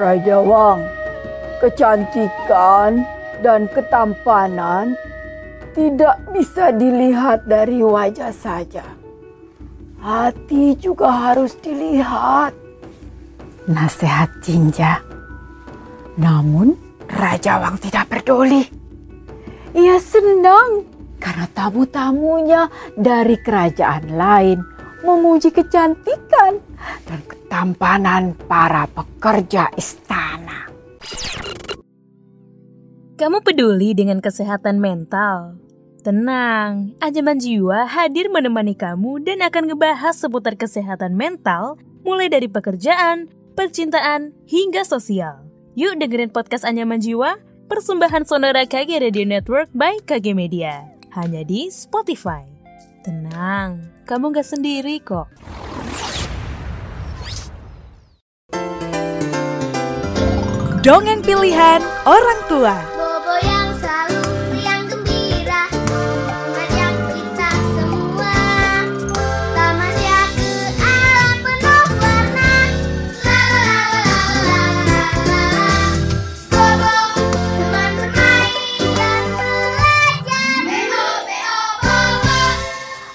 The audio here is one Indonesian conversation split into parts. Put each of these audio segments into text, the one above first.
Raja Wang, kecantikan dan ketampanan tidak bisa dilihat dari wajah saja. Hati juga harus dilihat. Nasihat Jinja. Namun Raja Wang tidak peduli. Ia senang karena tamu-tamunya dari kerajaan lain memuji kecantikan dan ketampanan para pekerja istana. Kamu peduli dengan kesehatan mental? Tenang, Anjaman Jiwa hadir menemani kamu dan akan ngebahas seputar kesehatan mental mulai dari pekerjaan, percintaan, hingga sosial. Yuk dengerin podcast Anjaman Jiwa, persembahan Sonora KG Radio Network by KG Media. Hanya di Spotify. Tenang, kamu gak sendiri kok. Dongeng pilihan orang tua. Bobo yang selalu riang gembira. Mengajak kita semua. Tamasya ke alam penuh warna. La la la la la la la Bobo teman bermain dan belajar. Bebo bebo bobo.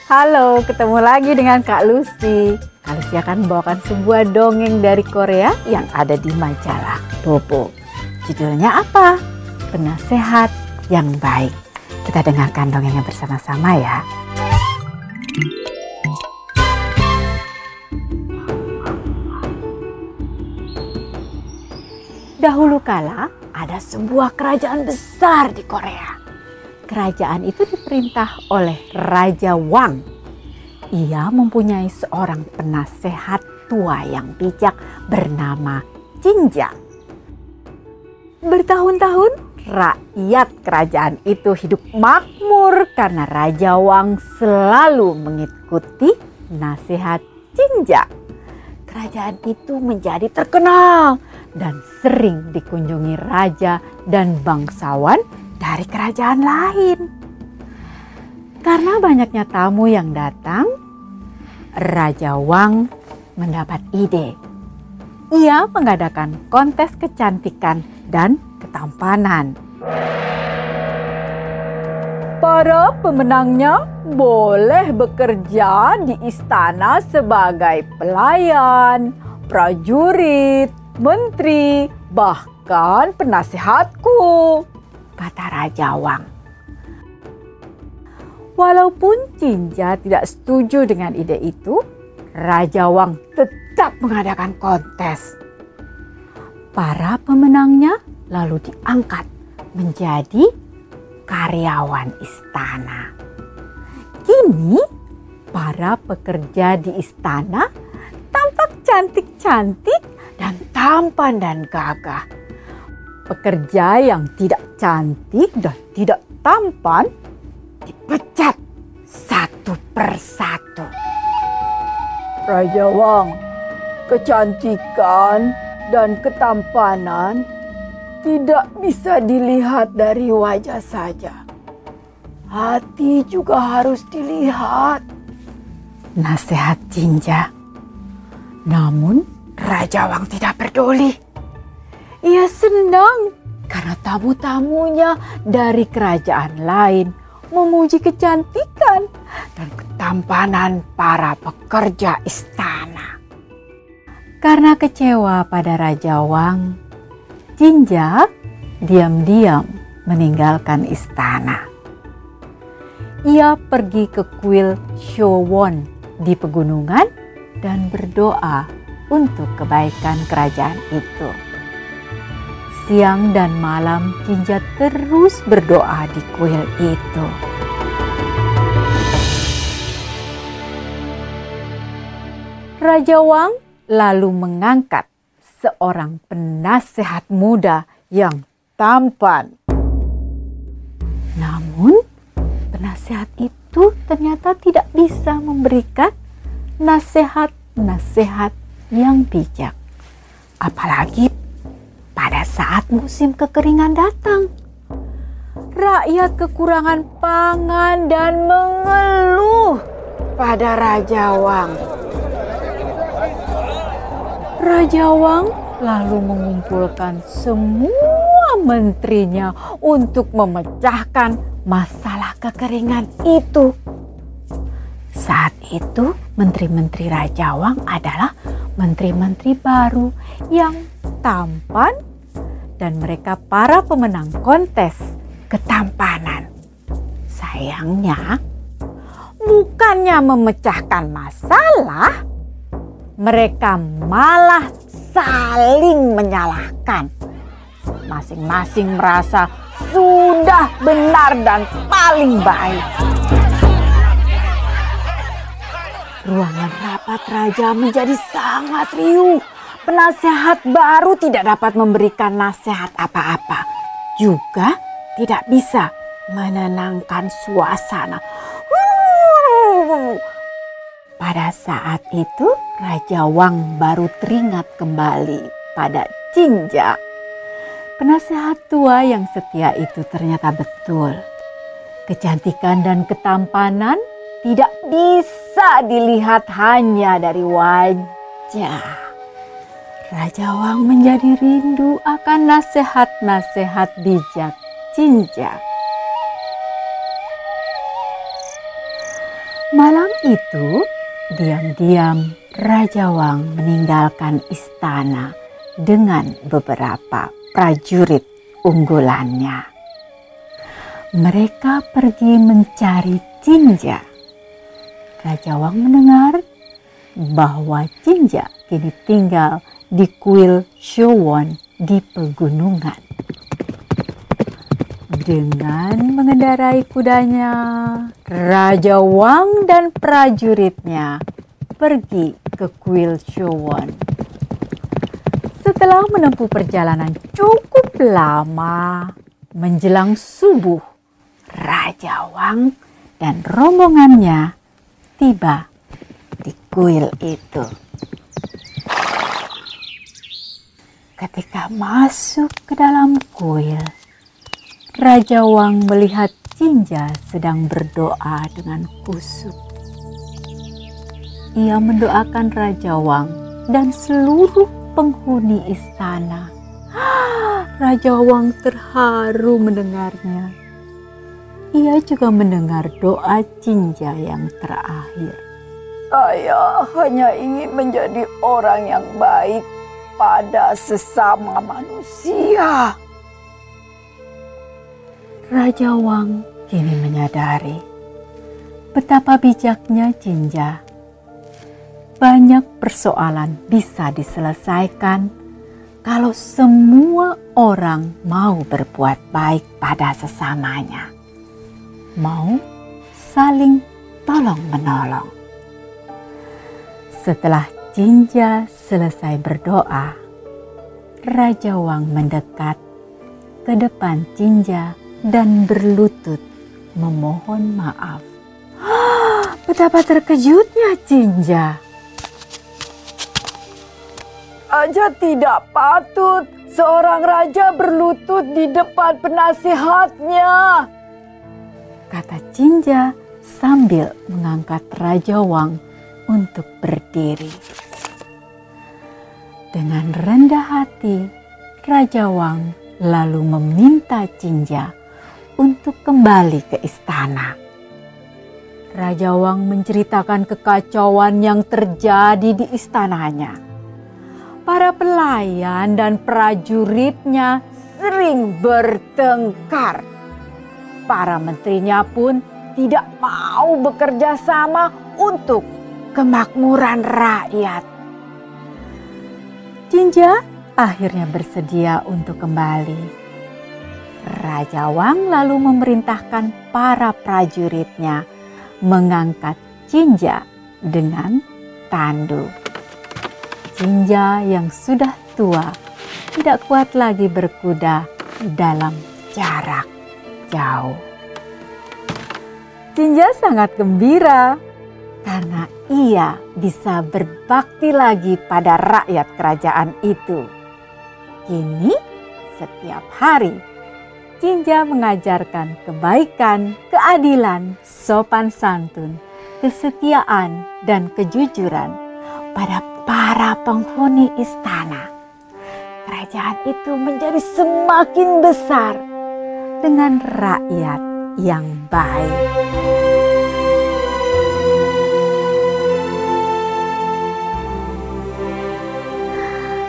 Halo, ketemu lagi dengan Kak Lucy. Lucy akan membawakan sebuah dongeng dari Korea yang ada di majalah Bobo. Judulnya apa? Penasehat yang baik. Kita dengarkan dongengnya bersama-sama ya. Dahulu kala ada sebuah kerajaan besar di Korea. Kerajaan itu diperintah oleh Raja Wang. Ia mempunyai seorang penasehat tua yang bijak bernama Jinja. Bertahun-tahun rakyat kerajaan itu hidup makmur karena Raja Wang selalu mengikuti nasihat Jinja. Kerajaan itu menjadi terkenal dan sering dikunjungi raja dan bangsawan dari kerajaan lain. Karena banyaknya tamu yang datang, Raja Wang mendapat ide. Ia mengadakan kontes kecantikan dan ketampanan. Para pemenangnya boleh bekerja di istana sebagai pelayan, prajurit, menteri, bahkan penasihatku, kata Raja Wang. Walaupun Jinja tidak setuju dengan ide itu, Raja Wang tetap mengadakan kontes. Para pemenangnya lalu diangkat menjadi karyawan istana. Kini, para pekerja di istana tampak cantik-cantik dan tampan dan gagah. Pekerja yang tidak cantik dan tidak tampan dipecat satu persatu. Raja Wang, kecantikan dan ketampanan tidak bisa dilihat dari wajah saja. Hati juga harus dilihat. Nasihat Jinja. Namun Raja Wang tidak peduli. Ia senang karena tamu-tamunya dari kerajaan lain memuji kecantikan dan ketampanan para pekerja istana. Karena kecewa pada Raja Wang, Jinja diam-diam meninggalkan istana. Ia pergi ke kuil Showon di pegunungan dan berdoa untuk kebaikan kerajaan itu. Siang dan malam Jinja terus berdoa di kuil itu. Raja Wang lalu mengangkat seorang penasehat muda yang tampan. Namun, penasehat itu ternyata tidak bisa memberikan nasihat-nasihat yang bijak. Apalagi pada saat musim kekeringan datang. Rakyat kekurangan pangan dan mengeluh pada Raja Wang. Raja Wang lalu mengumpulkan semua menterinya untuk memecahkan masalah kekeringan itu. Saat itu, menteri-menteri Raja Wang adalah menteri-menteri baru yang tampan dan mereka para pemenang kontes ketampanan. Sayangnya, bukannya memecahkan masalah, mereka malah saling menyalahkan. Masing-masing merasa sudah benar dan paling baik. Ruangan rapat raja menjadi sangat riuh. Penasehat baru tidak dapat memberikan nasihat apa-apa. Juga tidak bisa menenangkan suasana. Pada saat itu, Raja Wang baru teringat kembali pada Jinja. Penasehat tua yang setia itu ternyata betul. Kecantikan dan ketampanan tidak bisa dilihat hanya dari wajah. Raja Wang menjadi rindu akan nasihat-nasihat bijak Jinja. Malam itu, diam-diam Raja Wang meninggalkan istana dengan beberapa prajurit unggulannya. Mereka pergi mencari Jinja. Raja Wang mendengar bahwa Jinja kini tinggal di kuil Showon di pegunungan. Dengan mengendarai kudanya, Raja Wang dan prajuritnya pergi ke kuil Showon. Setelah menempuh perjalanan cukup lama, menjelang subuh, Raja Wang dan rombongannya tiba di kuil itu. Ketika masuk ke dalam kuil, Raja Wang melihat Jinja sedang berdoa dengan kusuk. Ia mendoakan Raja Wang dan seluruh penghuni istana. Raja Wang terharu mendengarnya. Ia juga mendengar doa Jinja yang terakhir. Saya hanya ingin menjadi orang yang baik pada sesama manusia. Raja Wang kini menyadari betapa bijaknya Jinja. Banyak persoalan bisa diselesaikan kalau semua orang mau berbuat baik pada sesamanya. Mau saling tolong-menolong. Setelah Jinja selesai berdoa, Raja Wang mendekat ke depan Jinja dan berlutut memohon maaf. Betapa terkejutnya Jinja. Aja tidak patut seorang raja berlutut di depan penasihatnya. Kata Jinja sambil mengangkat Raja Wang untuk berdiri. Dengan rendah hati, Raja Wang lalu meminta Jinja untuk kembali ke istana. Raja Wang menceritakan kekacauan yang terjadi di istananya. Para pelayan dan prajuritnya sering bertengkar. Para menterinya pun tidak mau bekerja sama untuk kemakmuran rakyat. Jinja akhirnya bersedia untuk kembali Raja Wang lalu memerintahkan para prajuritnya mengangkat Jinja dengan tandu. Jinja yang sudah tua tidak kuat lagi berkuda dalam jarak jauh. Jinja sangat gembira karena ia bisa berbakti lagi pada rakyat kerajaan itu. Kini setiap hari Jinja mengajarkan kebaikan, keadilan, sopan santun, kesetiaan, dan kejujuran pada para penghuni istana. kerajaan itu menjadi semakin besar dengan rakyat yang baik.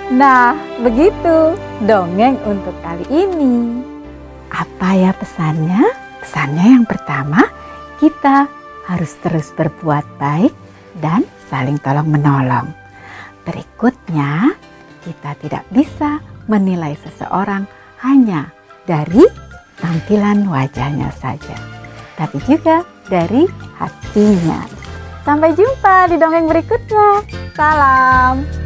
Nah, begitu dongeng untuk kali ini. Apa ya pesannya? Pesannya yang pertama, kita harus terus berbuat baik dan saling tolong menolong. Berikutnya, kita tidak bisa menilai seseorang hanya dari tampilan wajahnya saja, tapi juga dari hatinya. Sampai jumpa di dongeng berikutnya. Salam.